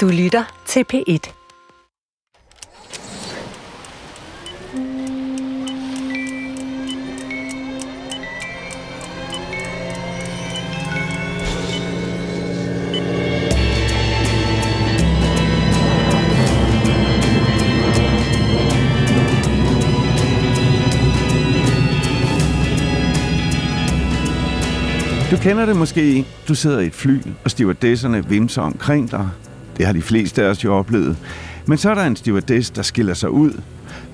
Du lytter til P1. Du kender det måske. Du sidder i et fly, og stewardesserne vimser omkring dig. Det har de fleste af os jo oplevet. Men så er der en stewardess, der skiller sig ud.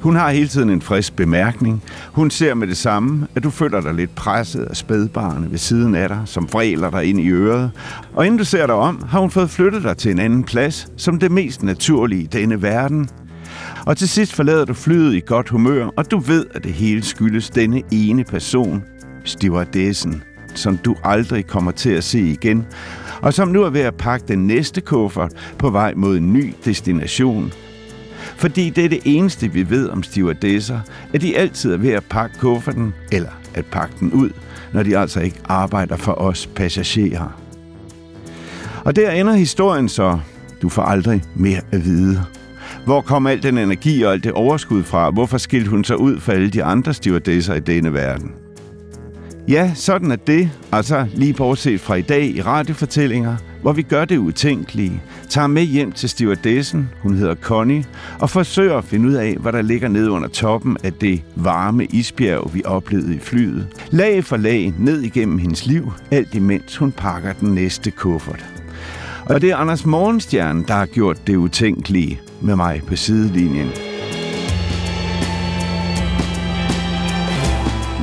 Hun har hele tiden en frisk bemærkning. Hun ser med det samme, at du føler dig lidt presset af spædbarnet ved siden af dig, som vræler dig ind i øret. Og inden du ser dig om, har hun fået flyttet dig til en anden plads, som det mest naturlige i denne verden. Og til sidst forlader du flyet i godt humør, og du ved, at det hele skyldes denne ene person, stewardessen som du aldrig kommer til at se igen, og som nu er ved at pakke den næste kuffert på vej mod en ny destination. Fordi det er det eneste, vi ved om stewardesser, at de altid er ved at pakke kufferten, eller at pakke den ud, når de altså ikke arbejder for os passagerer. Og der ender historien så. Du får aldrig mere at vide. Hvor kom al den energi og alt det overskud fra? Hvorfor skilte hun sig ud fra alle de andre stewardesser i denne verden? Ja, sådan er det. Altså lige bortset fra i dag i radiofortællinger, hvor vi gør det utænkelige, tager med hjem til stewardessen, hun hedder Connie, og forsøger at finde ud af, hvad der ligger ned under toppen af det varme isbjerg, vi oplevede i flyet. Lag for lag ned igennem hendes liv, alt imens hun pakker den næste kuffert. Og det er Anders Morgenstjern, der har gjort det utænkelige med mig på sidelinjen.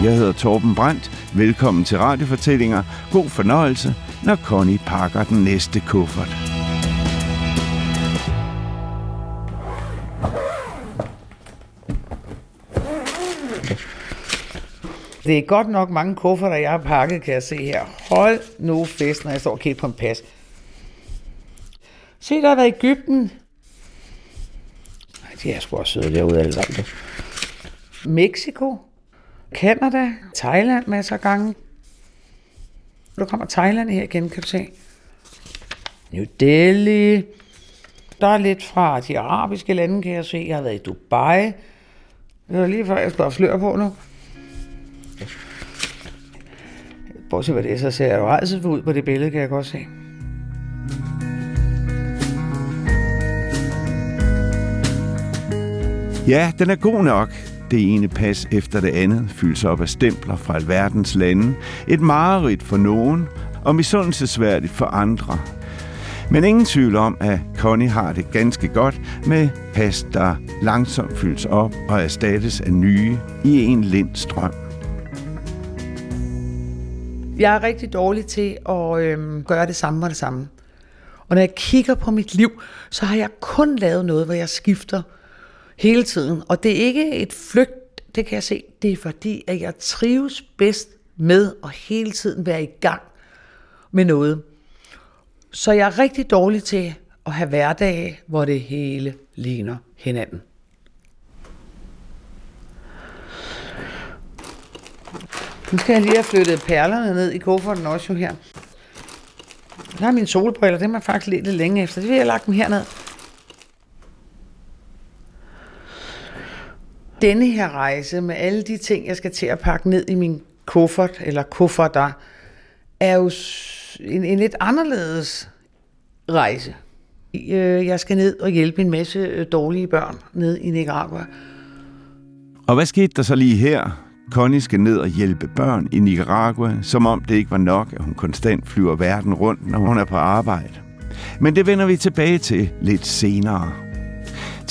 Jeg hedder Torben Brandt. Velkommen til Radiofortællinger. God fornøjelse, når Connie pakker den næste kuffert. Det er godt nok mange kufferter, jeg har pakket, kan jeg se her. Hold nu fest, når jeg står og kigger på en pas. Se, der har været Ægypten. Nej, de er sgu også søde derude alle sammen. Mexico. Canada, Thailand masser af gange. Nu kommer Thailand her igen, kan du se. New Delhi. Der er lidt fra de arabiske lande, kan jeg se. Jeg har været i Dubai. Det var lige før, jeg skulle have flør på nu. Bortset hvad det er, så ser jeg jo rejset ud på det billede, kan jeg godt se. Ja, den er god nok. Det ene pas efter det andet fyldes op af stempler fra alverdens lande. Et mareridt for nogen, og misundelsesværdigt for andre. Men ingen tvivl om, at Connie har det ganske godt med pas, der langsomt fyldes op og erstattes af nye i en lind strøm. Jeg er rigtig dårlig til at øhm, gøre det samme og det samme. Og når jeg kigger på mit liv, så har jeg kun lavet noget, hvor jeg skifter hele tiden. Og det er ikke et flygt, det kan jeg se. Det er fordi, at jeg trives bedst med at hele tiden være i gang med noget. Så jeg er rigtig dårlig til at have hverdage, hvor det hele ligner hinanden. Nu skal jeg lige have flyttet perlerne ned i kufferten også jo her. Der er mine solbriller, dem er faktisk lidt længe efter. Det vil jeg have lagt dem herned. Denne her rejse med alle de ting, jeg skal til at pakke ned i min kuffert, eller kufferter, er jo en, en lidt anderledes rejse. Øh, jeg skal ned og hjælpe en masse øh, dårlige børn ned i Nicaragua. Og hvad skete der så lige her? Connie skal ned og hjælpe børn i Nicaragua, som om det ikke var nok, at hun konstant flyver verden rundt, når hun er på arbejde. Men det vender vi tilbage til lidt senere.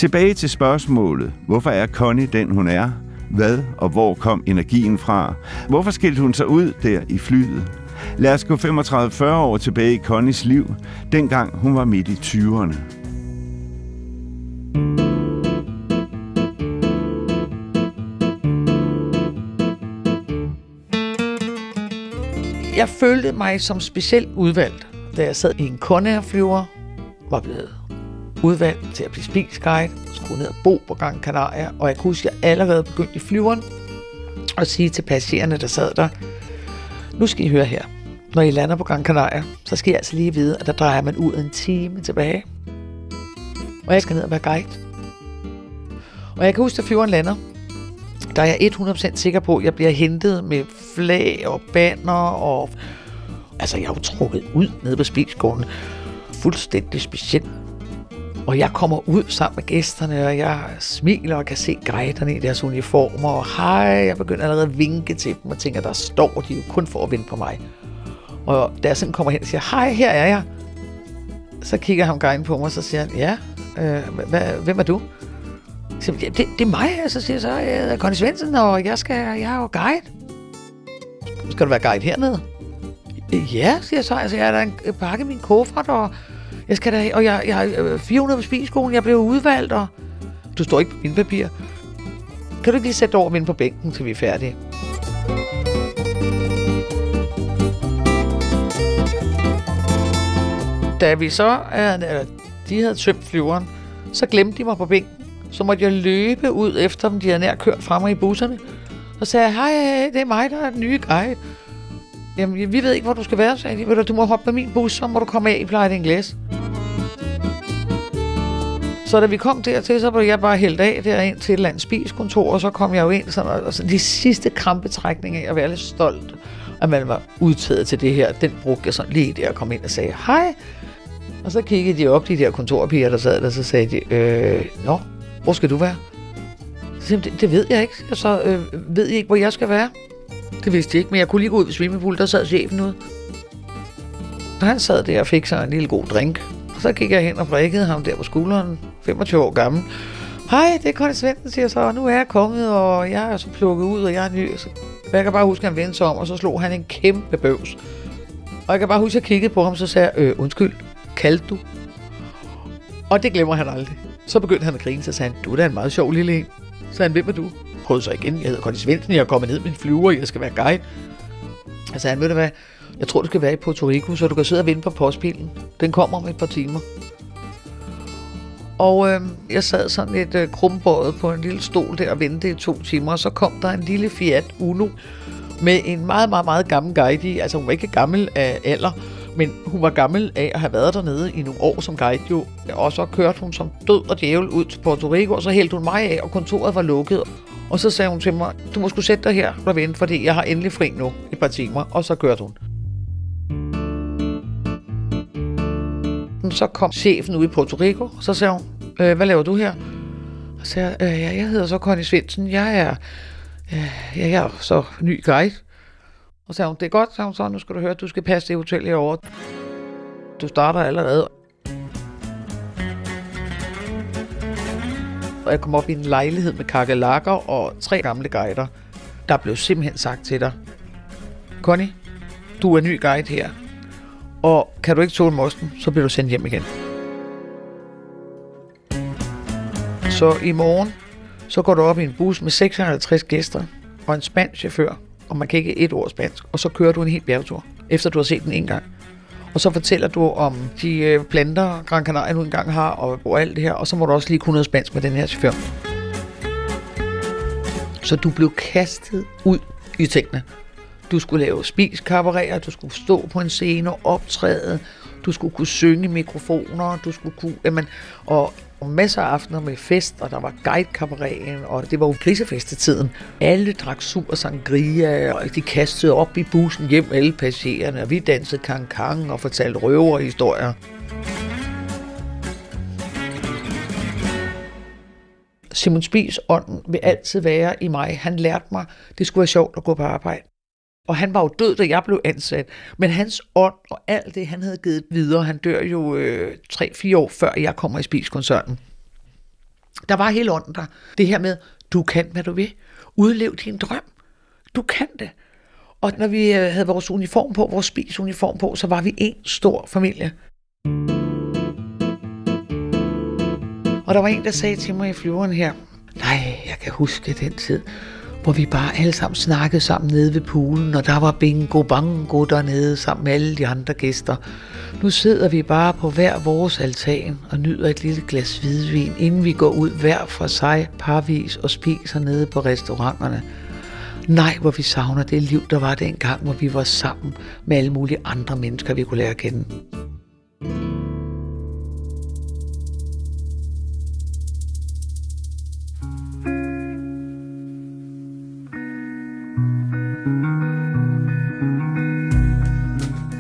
Tilbage til spørgsmålet. Hvorfor er Connie den, hun er? Hvad og hvor kom energien fra? Hvorfor skilte hun sig ud der i flyet? Lad os gå 35-40 år tilbage i Connies liv, dengang hun var midt i 20'erne. Jeg følte mig som specielt udvalgt, da jeg sad i en Conair-flyver, var blevet udvalgt til at blive speaksguide, skulle ned og bo på Gran Canaria, og jeg kunne huske, at jeg allerede begyndte i flyveren og sige til passagererne, der sad der, nu skal I høre her. Når I lander på Gran Canaria, så skal I altså lige vide, at der drejer man ud en time tilbage. og jeg skal ned og være guide. Og jeg kan huske, at flyveren lander, der er jeg 100% sikker på, at jeg bliver hentet med flag og banner og... Altså, jeg er jo trukket ud nede på spisgården. Fuldstændig specielt. Og jeg kommer ud sammen med gæsterne, og jeg smiler og kan se guiderne i deres uniformer. Og hej, jeg begynder allerede at vinke til dem og tænker, der står de jo kun for at vente på mig. Og da jeg sådan kommer hen og siger, hej, her er jeg. Så kigger ham guiden på mig, og så siger han, ja, øh, hvem er du? Så, det, det, det er mig, så siger jeg så, jeg hedder Conny Svendsen, og jeg, skal, jeg er jo guide. Skal du være guide hernede? Ja, siger jeg så. Altså, jeg har da pakket min kuffert, og jeg skal da, og jeg, jeg øh, har 400 på spiseskolen, jeg blev udvalgt, og du står ikke på min papir. Kan du ikke lige sætte over min på bænken, til vi er færdige? Da vi så, øh, eller de havde tømt flyveren, så glemte de mig på bænken så måtte jeg løbe ud efter dem. De havde nær kørt frem i busserne. Så sagde jeg, hej, det er mig, der er den nye guide. Jamen, vi ved ikke, hvor du skal være, sagde de. Du må hoppe på min bus, så må du komme af i plejet en glas. Så da vi kom dertil, så blev jeg bare hældt af derind til et eller andet spiskontor, og så kom jeg jo ind sådan, og så de sidste krampetrækninger af at være lidt stolt, at man var udtaget til det her, den brugte jeg sådan lige der og kom ind og sagde, hej. Og så kiggede de op, de der kontorpiger, der sad der, så sagde de, øh, nå, hvor skal du være? Så sagde, det, det ved jeg ikke. Og så øh, ved jeg ikke, hvor jeg skal være. Det vidste jeg ikke, men jeg kunne lige gå ud ved swimmingpool, der sad chefen ude. Så han sad der og fik sig en lille god drink. Og så gik jeg hen og prikkede ham der på skulderen, 25 år gammel. Hej, det er Conny Svendsen, siger så, og nu er jeg kommet, og jeg er så plukket ud, og jeg er ny. Så jeg kan bare huske, at han vendte sig om, og så slog han en kæmpe bøvs. Og jeg kan bare huske, at jeg kiggede på ham, så sagde jeg, øh, undskyld, kaldte du? Og det glemmer han aldrig. Så begyndte han at grine, så sagde han, du er da en meget sjov lille en. Så sagde han, hvem er du? Prøvede så igen, jeg hedder Conny Svendsen, jeg er kommet ned med en flyver, jeg skal være guide. Så sagde han, ved du hvad, jeg tror, du skal være i Puerto Rico, så du kan sidde og vente på postbilen. Den kommer om et par timer. Og øh, jeg sad sådan lidt øh, krumbøjet på en lille stol der og ventede i to timer, og så kom der en lille Fiat Uno med en meget, meget, meget gammel guide i. Altså hun var ikke gammel af alder, men hun var gammel af at have været dernede i nogle år som guide jo. Og så kørte hun som død og djævel ud til Puerto Rico, og så hældte hun mig af, og kontoret var lukket. Og så sagde hun til mig, du må skulle sætte dig her og vente, fordi jeg har endelig fri nu i et par timer. Og så kørte hun. Så kom chefen ud i Puerto Rico, og så sagde hun, øh, hvad laver du her? Og så sagde jeg, øh, ja, jeg hedder så Connie Svendsen, jeg er, øh, jeg er så ny guide. Og så sagde hun, det er godt, sagde hun så, nu skal du høre, du skal passe det hotel herovre. Du starter allerede. Og jeg kom op i en lejlighed med kakelakker og tre gamle guider. Der blev simpelthen sagt til dig, Connie, du er ny guide her, og kan du ikke tåle mosten, så bliver du sendt hjem igen. Så i morgen, så går du op i en bus med 56 gæster og en spansk chauffør, og man kan ikke et ord spansk, og så kører du en hel bjergtur, efter du har set den en gang. Og så fortæller du om de øh, planter, Gran Canaria nu engang har, og, og alt det her, og så må du også lige kunne noget spansk med den her chauffør. Så du blev kastet ud i tingene. Du skulle lave spiskabareter, du skulle stå på en scene og optræde, du skulle kunne synge mikrofoner, du skulle kunne, jamen, og og masser af aftener med fest, og der var guide og det var jo grisefestetiden. Alle drak sur sangria, og de kastede op i bussen hjem alle passagererne, og vi dansede kang og fortalte røverhistorier. Simon Spies ånd vil altid være i mig. Han lærte mig, det skulle være sjovt at gå på arbejde. Og han var jo død, da jeg blev ansat. Men hans ånd og alt det, han havde givet videre, han dør jo øh, 3-4 år før jeg kommer i Spiskoncernen. Der var hele ånden der. Det her med, du kan, hvad du vil. Udlev din drøm. Du kan det. Og når vi øh, havde vores uniform på, vores spisuniform på, så var vi en stor familie. Og der var en, der sagde til mig i flyveren her, nej, jeg kan huske den tid, hvor vi bare alle sammen snakkede sammen nede ved poolen, og der var bingo bango dernede sammen med alle de andre gæster. Nu sidder vi bare på hver vores altan og nyder et lille glas hvidvin, inden vi går ud hver for sig parvis og spiser nede på restauranterne. Nej, hvor vi savner det liv, der var dengang, hvor vi var sammen med alle mulige andre mennesker, vi kunne lære at kende.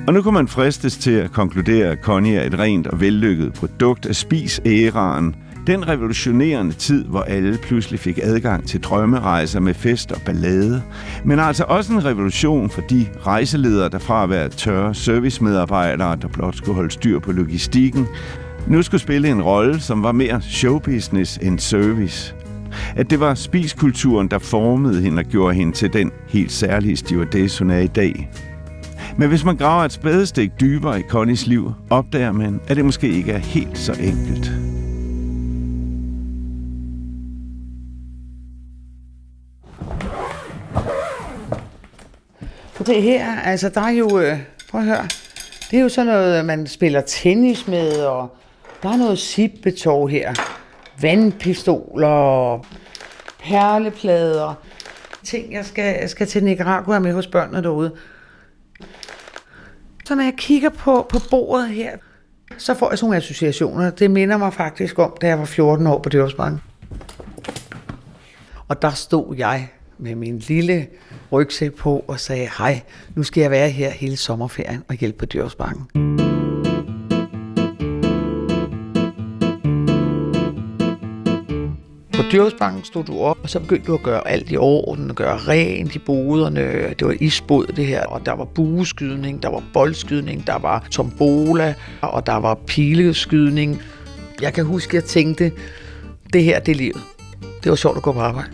Og nu kan man fristes til at konkludere, at Connie er et rent og vellykket produkt af spis-æraen, den revolutionerende tid, hvor alle pludselig fik adgang til drømmerejser med fest og ballade. Men altså også en revolution for de rejseledere, der fra at være tørre servicemedarbejdere, der blot skulle holde styr på logistikken, nu skulle spille en rolle, som var mere showbusiness end service. At det var spiskulturen, der formede hende og gjorde hende til den helt særlige stewardess, hun er i dag. Men hvis man graver et spadestik dybere i Connys liv, opdager man, at det måske ikke er helt så enkelt. Det her, altså der er jo, øh, prøv at høre, det er jo sådan noget, man spiller tennis med, og der er noget sippetog her. Vandpistoler, perleplader, ting, jeg skal, jeg skal til Nicaragua med hos børnene derude. Så når jeg kigger på, på bordet her, så får jeg sådan nogle associationer. Det minder mig faktisk om, da jeg var 14 år på Dørsbanken. Og der stod jeg med min lille rygsæk på og sagde, hej, nu skal jeg være her hele sommerferien og hjælpe på Dørsbanken. På stod du op, og så begyndte du at gøre alt i orden, at gøre rent i boderne. Det var isbod det her, og der var bueskydning, der var boldskydning, der var tombola, og der var pileskydning. Jeg kan huske, at jeg tænkte, det her, det er livet. Det var sjovt at gå på arbejde.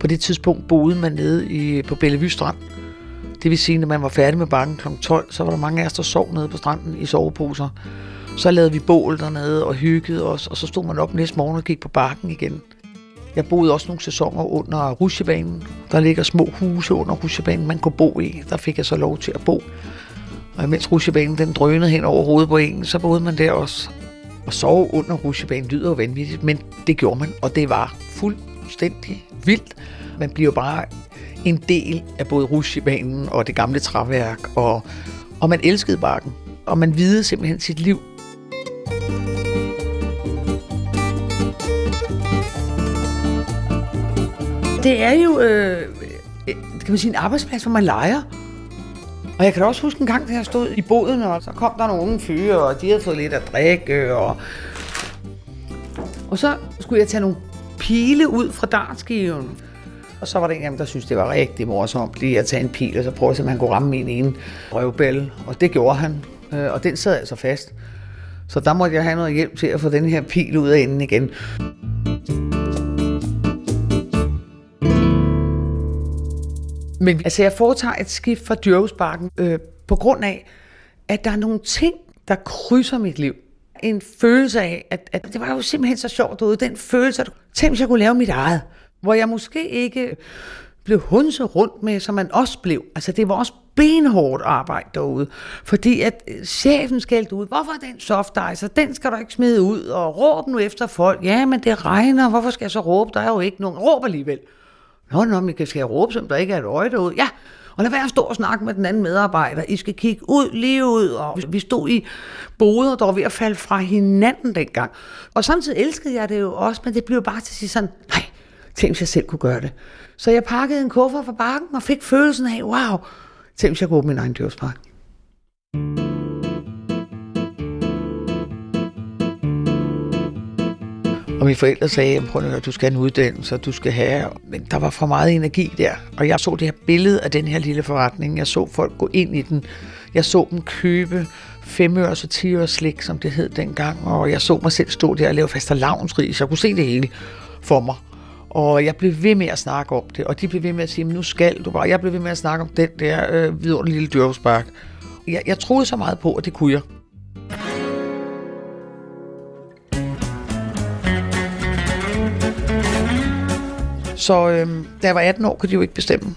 På det tidspunkt boede man nede i, på Bellevue Strand. Det vil sige, når man var færdig med banken kl. 12, så var der mange af os, der sov nede på stranden i soveposer. Så lavede vi bål dernede og hyggede os, og så stod man op næste morgen og gik på bakken igen. Jeg boede også nogle sæsoner under Rusjebanen. Der ligger små huse under Rusjebanen, man kunne bo i. Der fik jeg så lov til at bo. Og imens Rusjebanen den drønede hen over hovedet på en, så boede man der også. Og sove under Rusjebanen lyder jo vanvittigt, men det gjorde man, og det var fuldstændig vildt. Man bliver bare en del af både Rusjebanen og det gamle træværk, og, og man elskede bakken. Og man videde simpelthen sit liv det er jo øh, øh, kan man sige, en arbejdsplads, hvor man leger. Og jeg kan da også huske en gang, da jeg stod i båden, og så kom der nogle unge fyre, og de havde fået lidt at drikke, og, og så skulle jeg tage nogle pile ud fra dartskiven. Og så var der en af dem, der syntes, det var rigtig morsomt lige at tage en pil, og så prøve at se, om han kunne ramme min ene røvbælle. Og det gjorde han, øh, og den sad altså fast. Så der måtte jeg have noget hjælp til at få den her pil ud af enden igen. Men altså, jeg foretager et skift fra Dyrhusbakken øh, på grund af, at der er nogle ting, der krydser mit liv. En følelse af, at, at det var jo simpelthen så sjovt derude. Den følelse, at tænk, hvis jeg kunne lave mit eget. Hvor jeg måske ikke blev hunset rundt med, som man også blev. Altså, det var også benhårdt arbejde derude. Fordi at øh, chefen skældte ud, hvorfor er den soft ice, den skal du ikke smide ud, og råb nu efter folk. Ja, men det regner, hvorfor skal jeg så råbe? Der er jo ikke nogen. Råb alligevel. Nå, nå, men skal jeg råbe, som der ikke er et øje derude? Ja, og lad være at stå og snakke med den anden medarbejder. I skal kigge ud, lige ud. Og vi stod i boder, der var ved at falde fra hinanden dengang. Og samtidig elskede jeg det jo også, men det blev bare til at sige sådan, nej, tænk hvis jeg selv kunne gøre det. Så jeg pakkede en kuffert fra bakken og fik følelsen af, wow, tænk hvis jeg kunne åbne min egen dørspark. Og mine forældre sagde, prøv at høre, du skal have en uddannelse, du skal have... Men der var for meget energi der. Og jeg så det her billede af den her lille forretning. Jeg så folk gå ind i den. Jeg så dem købe femøres og 10 slik, som det hed dengang. Og jeg så mig selv stå der og lave faste lavnsris. Jeg kunne se det hele for mig. Og jeg blev ved med at snakke om det, og de blev ved med at sige, nu skal du bare. Jeg blev ved med at snakke om den der øh, vidunderlige lille dyrhuspark. Jeg, jeg troede så meget på, at det kunne jeg. Så øh, da jeg var 18 år, kunne de jo ikke bestemme.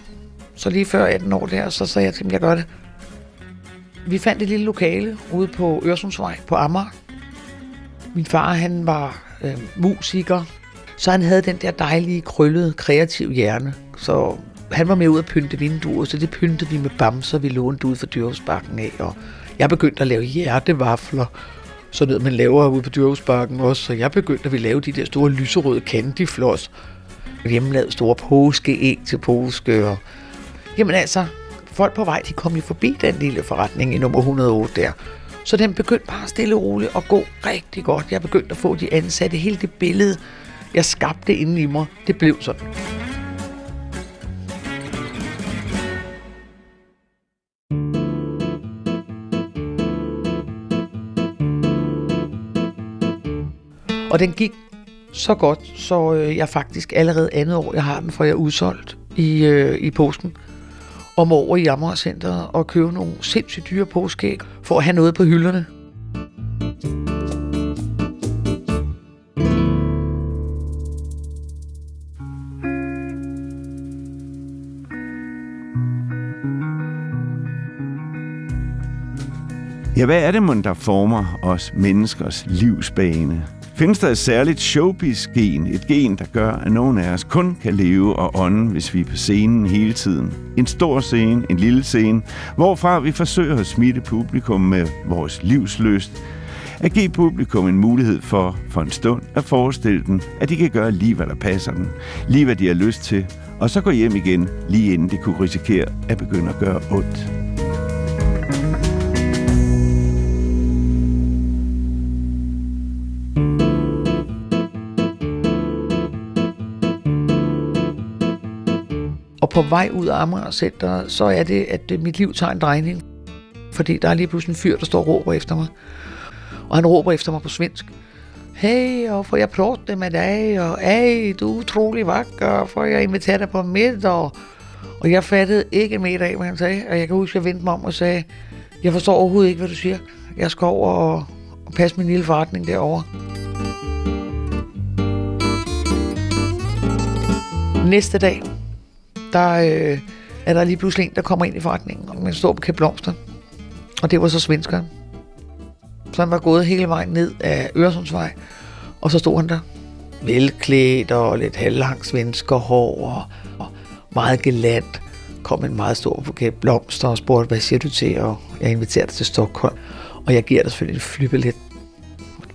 Så lige før 18 år der, så sagde jeg til dem, jeg gør det. Vi fandt et lille lokale ude på Øresundsvej på Amager. Min far, han var øh, musiker, så han havde den der dejlige, krøllede, kreative hjerne. Så han var med ud at pynte vinduer, så det pyntede vi med bamser, vi lånte ud for dyrhusbakken af. Og jeg begyndte at lave hjertevafler, så noget man laver ude på dyrhusbakken også. Så jeg begyndte at vi lave de der store lyserøde candyfloss hjemmelavet store påskeæg til påske. Og, jamen altså, folk på vej, de kom jo forbi den lille forretning i nummer 108 der. Så den begyndte bare stille og roligt at gå rigtig godt. Jeg begyndte at få de ansatte. Hele det billede, jeg skabte inde i mig, det blev sådan. Og den gik så godt, så øh, jeg faktisk allerede andet år, jeg har den, for jeg er udsolgt i, øh, i påsken om over i Amagercenteret og købe nogle sindssygt dyre påskæg for at have noget på hylderne. Ja, hvad er det, man der former os menneskers livsbane? Findes der et særligt showbiz-gen, et gen, der gør, at nogen af os kun kan leve og ånde, hvis vi er på scenen hele tiden? En stor scene, en lille scene, hvorfra vi forsøger at smitte publikum med vores livsløst, at give publikum en mulighed for, for en stund, at forestille dem, at de kan gøre lige, hvad der passer dem, lige hvad de har lyst til, og så gå hjem igen, lige inden det kunne risikere at begynde at gøre ondt. På vej ud af Amager Center, så er det, at øh, mit liv tager en drejning. Fordi der er lige pludselig en fyr, der står og råber efter mig. Og han råber efter mig på svensk. Hey, og får jeg prate med dig, og hey, du er utrolig vakker, Får jeg invitere dig på middag. Og jeg fattede ikke en meter af, hvad han sagde. Og jeg kan huske, at jeg vendte mig om og sagde, jeg forstår overhovedet ikke, hvad du siger. Jeg skal over og, og passe min lille forretning derovre. Næste dag, der øh, er der lige pludselig en, der kommer ind i forretningen med en stor buket blomster. Og det var så svenskeren. Så han var gået hele vejen ned af Øresundsvej, og så stod han der. Velklædt og lidt halvlang svenskerhår og, og meget galant. Kom en meget stor buket blomster og spurgte, hvad siger du til? Og jeg inviterer dig til Stockholm. Og jeg giver dig selvfølgelig en flybillet.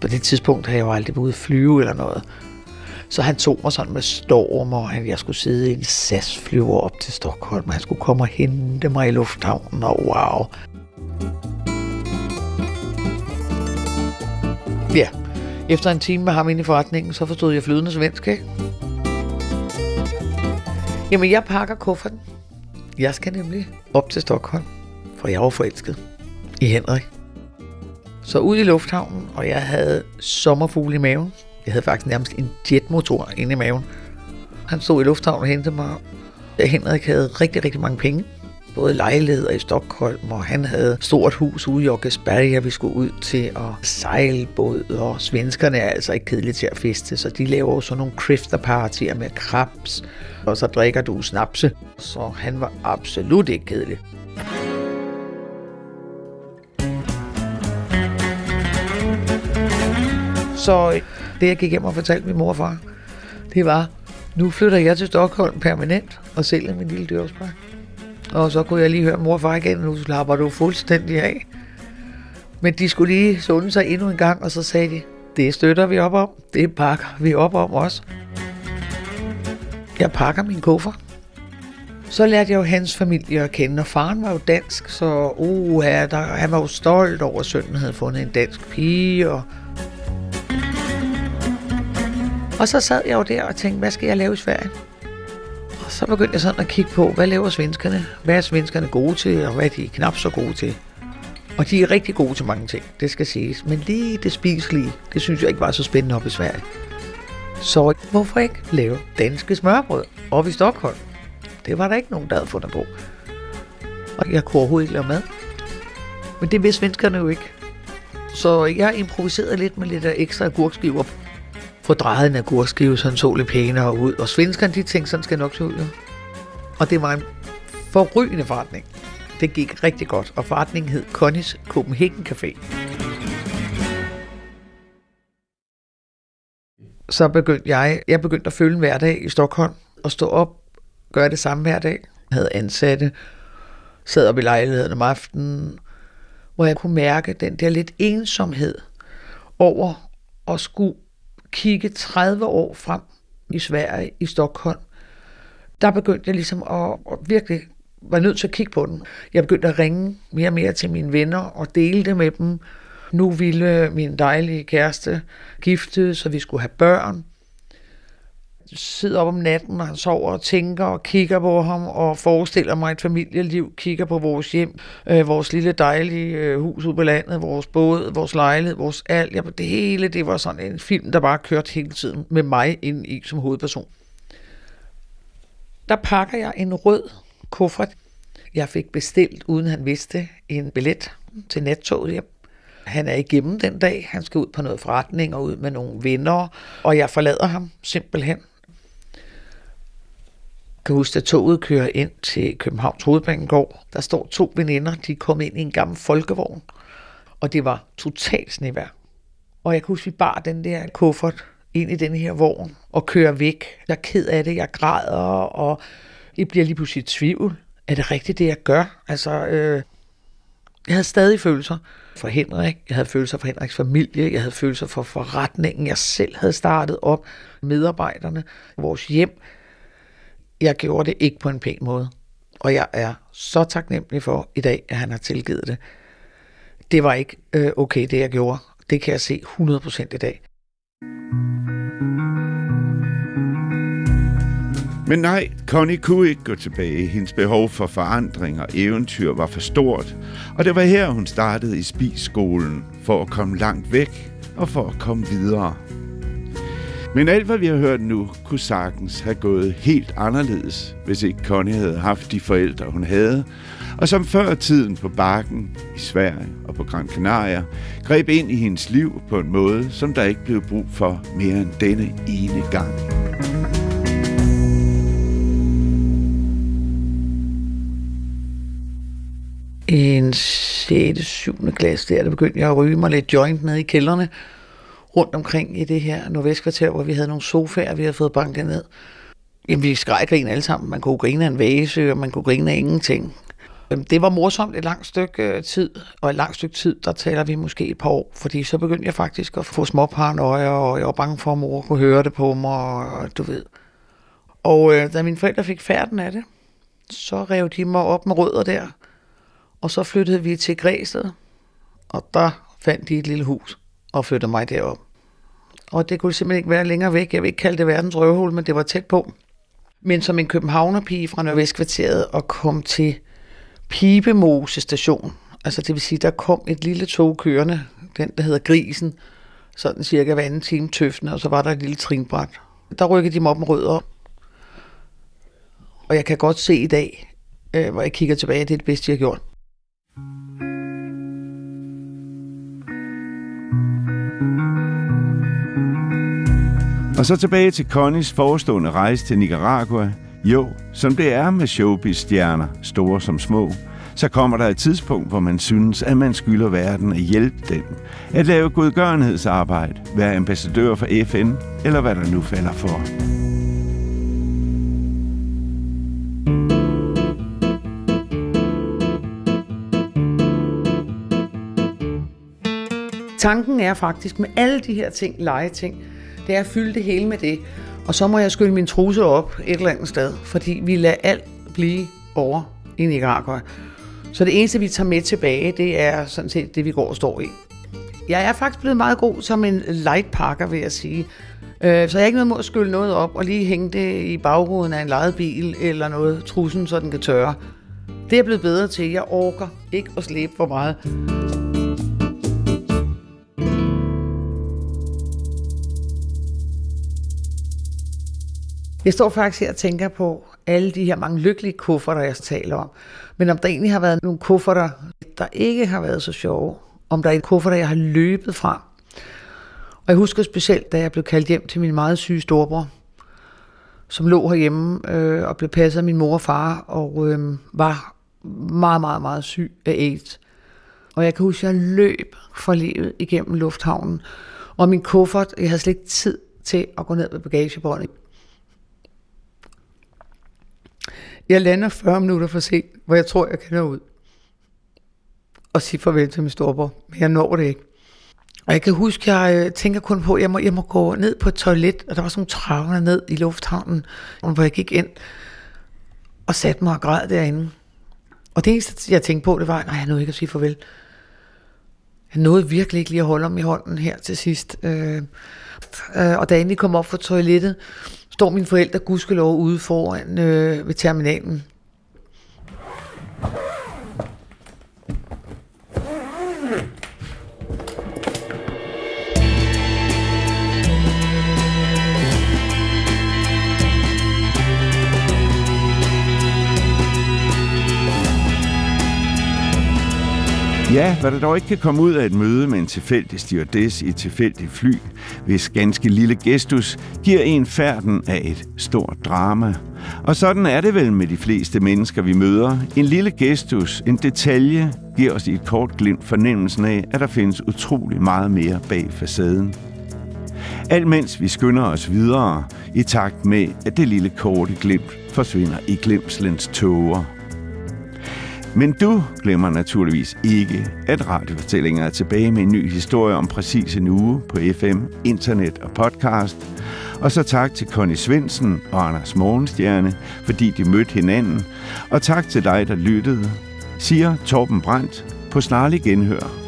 På det tidspunkt havde jeg jo aldrig været ude at flyve eller noget. Så han tog mig sådan med storm, og han, jeg skulle sidde i en SAS-flyver op til Stockholm, og han skulle komme og hente mig i lufthavnen, og wow. Ja, efter en time med ham inde i forretningen, så forstod jeg flydende svensk, ikke? Jamen, jeg pakker kufferten. Jeg skal nemlig op til Stockholm, for jeg var forelsket i Henrik. Så ud i lufthavnen, og jeg havde sommerfugle i maven. Jeg havde faktisk nærmest en jetmotor inde i maven. Han stod i lufthavnen og hentede mig. Henrik havde rigtig, rigtig mange penge. Både lejligheder i Stockholm, og han havde stort hus ude i Åkersberg, vi skulle ud til at sejle båd, og svenskerne er altså ikke kedelige til at feste, så de laver jo sådan nogle crifterpartier med krabs, og så drikker du snapse. Så han var absolut ikke kedelig. Så det, jeg gik hjem og fortalte min mor og far, det var, nu flytter jeg til Stockholm permanent og sælger min lille dyrspark. Og så kunne jeg lige høre mor og far igen, nu slapper du fuldstændig af. Men de skulle lige sunde sig endnu en gang, og så sagde de, det støtter vi op om, det pakker vi op om også. Jeg pakker min kuffer. Så lærte jeg jo hans familie at kende, og faren var jo dansk, så uh, der, han var jo stolt over, at sønnen havde fundet en dansk pige, og og så sad jeg jo der og tænkte, hvad skal jeg lave i Sverige? Og så begyndte jeg sådan at kigge på, hvad laver svenskerne? Hvad er svenskerne gode til, og hvad er de knap så gode til? Og de er rigtig gode til mange ting, det skal siges. Men lige det spiselige, det synes jeg ikke var så spændende op i Sverige. Så hvorfor ikke lave danske smørbrød op i Stockholm? Det var der ikke nogen, der havde fundet på. Og jeg kunne overhovedet ikke lave mad. Men det vidste svenskerne jo ikke. Så jeg improviserede lidt med lidt ekstra agurkskiver få drejet en agurskive, så den så lidt pænere ud. Og svenskerne, de tænkte, sådan skal nok se ud. Ja. Og det var en forrygende forretning. Det gik rigtig godt, og forretningen hed Connys Copenhagen Café. Så begyndte jeg, jeg begyndte at følge en hverdag i Stockholm, og stå op, gøre det samme hver dag. Jeg havde ansatte, sad op i lejligheden om aftenen, hvor jeg kunne mærke den der lidt ensomhed over at skulle kigge 30 år frem i Sverige, i Stockholm, der begyndte jeg ligesom at, at virkelig var nødt til at kigge på den. Jeg begyndte at ringe mere og mere til mine venner og dele det med dem. Nu ville min dejlige kæreste gifte, så vi skulle have børn sidder op om natten, og han sover og tænker og kigger på ham og forestiller mig et familieliv, kigger på vores hjem, øh, vores lille dejlige øh, hus ude på landet, vores båd, vores lejlighed, vores alt. Ja, det hele, det var sådan en film, der bare kørte hele tiden med mig ind i som hovedperson. Der pakker jeg en rød kuffert. Jeg fik bestilt, uden han vidste, en billet til nattoget hjem. Han er igennem den dag. Han skal ud på noget forretning og ud med nogle venner, og jeg forlader ham simpelthen kan huske, at toget kører ind til Københavns Hovedbanegård. Der står to veninder, de kom ind i en gammel folkevogn, og det var totalt snevær. Og jeg kan huske, at vi bar den der kuffert ind i den her vogn og kører væk. Jeg er ked af det, jeg græder, og jeg bliver lige pludselig i tvivl. Er det rigtigt, det jeg gør? Altså, øh, jeg havde stadig følelser for Henrik, jeg havde følelser for Henriks familie, jeg havde følelser for forretningen, jeg selv havde startet op, medarbejderne, vores hjem jeg gjorde det ikke på en pæn måde. Og jeg er så taknemmelig for i dag, at han har tilgivet det. Det var ikke øh, okay, det jeg gjorde. Det kan jeg se 100% i dag. Men nej, Connie kunne ikke gå tilbage. Hendes behov for forandring og eventyr var for stort. Og det var her, hun startede i spiskolen for at komme langt væk og for at komme videre. Men alt, hvad vi har hørt nu, kunne sagtens have gået helt anderledes, hvis ikke Connie havde haft de forældre, hun havde, og som før tiden på bakken i Sverige og på Gran Canaria, greb ind i hendes liv på en måde, som der ikke blev brug for mere end denne ene gang. en 6. 7. klasse der, der begyndte jeg at ryge mig lidt joint ned i kælderne, rundt omkring i det her nordvestkvarter, hvor vi havde nogle sofaer, vi havde fået banket ned. Jamen, vi skreg alle sammen. Man kunne grine af en vase, og man kunne grine af ingenting. Øhm, det var morsomt et langt stykke øh, tid, og et langt stykke tid, der taler vi måske et par år, fordi så begyndte jeg faktisk at få småparanoia, og jeg var bange for, at mor kunne høre det på mig, og du ved. Og øh, da mine forældre fik færden af det, så rev de mig op med rødder der, og så flyttede vi til Græsted, og der fandt de et lille hus og flyttede mig derop. Og det kunne simpelthen ikke være længere væk. Jeg vil ikke kalde det verdens røvhul, men det var tæt på. Men som en københavnerpige fra Nørvestkvarteret og kom til Pibemose station, altså det vil sige, der kom et lille tog kørende, den der hedder Grisen, sådan cirka hver anden time tøftende, og så var der et lille trinbræt. Der rykkede de mig op med rødder. Og jeg kan godt se i dag, øh, hvor jeg kigger tilbage, det er det bedste, jeg har gjort. Og så tilbage til Connys forestående rejse til Nicaragua. Jo, som det er med showbiz-stjerner, store som små, så kommer der et tidspunkt, hvor man synes, at man skylder verden at hjælpe dem. At lave godgørenhedsarbejde, være ambassadør for FN, eller hvad der nu falder for. Tanken er faktisk med alle de her ting, legeting, det er at fylde det hele med det. Og så må jeg skylle min truse op et eller andet sted, fordi vi lader alt blive over i Nicaragua. Så det eneste, vi tager med tilbage, det er sådan set det, vi går og står i. Jeg er faktisk blevet meget god som en light pakker, vil jeg sige. Øh, så jeg har ikke noget mod at skylle noget op og lige hænge det i bagruden af en lejet bil eller noget, trussen, så den kan tørre. Det er jeg blevet bedre til. Jeg orker ikke at slæbe for meget. Jeg står faktisk her og tænker på alle de her mange lykkelige kufferter, jeg taler om. Men om der egentlig har været nogle kufferter, der ikke har været så sjove. Om der er en kufferter, jeg har løbet fra. Og jeg husker specielt, da jeg blev kaldt hjem til min meget syge storebror, som lå herhjemme øh, og blev passet af min mor og far, og øh, var meget, meget, meget syg af AIDS. Og jeg kan huske, at jeg løb for livet igennem lufthavnen. Og min kuffert, jeg havde slet ikke tid til at gå ned med bagagebåndet. Jeg lander 40 minutter for sent, hvor jeg tror, jeg kan nå ud. Og sige farvel til min storebror. Men jeg når det ikke. Og jeg kan huske, jeg øh, tænker kun på, at jeg må, jeg må gå ned på et toilet, og der var sådan nogle travler ned i lufthavnen, hvor jeg gik ind og satte mig og græd derinde. Og det eneste, jeg tænkte på, det var, nej, jeg nåede ikke at sige farvel. Jeg nåede virkelig ikke lige at holde om i hånden her til sidst. Øh, øh, og da jeg endelig kom op fra toilettet, står mine forældre gudskelov ude foran øh, ved terminalen. Ja, hvad der dog ikke kan komme ud af et møde med en tilfældig stewardess i et tilfældigt fly, hvis ganske lille gestus giver en færden af et stort drama. Og sådan er det vel med de fleste mennesker, vi møder. En lille gestus, en detalje, giver os i et kort glimt fornemmelsen af, at der findes utrolig meget mere bag facaden. Alt mens vi skynder os videre, i takt med, at det lille korte glimt forsvinder i glemslens tåger. Men du glemmer naturligvis ikke, at radiofortællinger er tilbage med en ny historie om præcis en uge på FM, internet og podcast. Og så tak til Conny Svensen og Anders Morgenstjerne, fordi de mødte hinanden. Og tak til dig, der lyttede, siger Torben Brandt på snarlig genhør.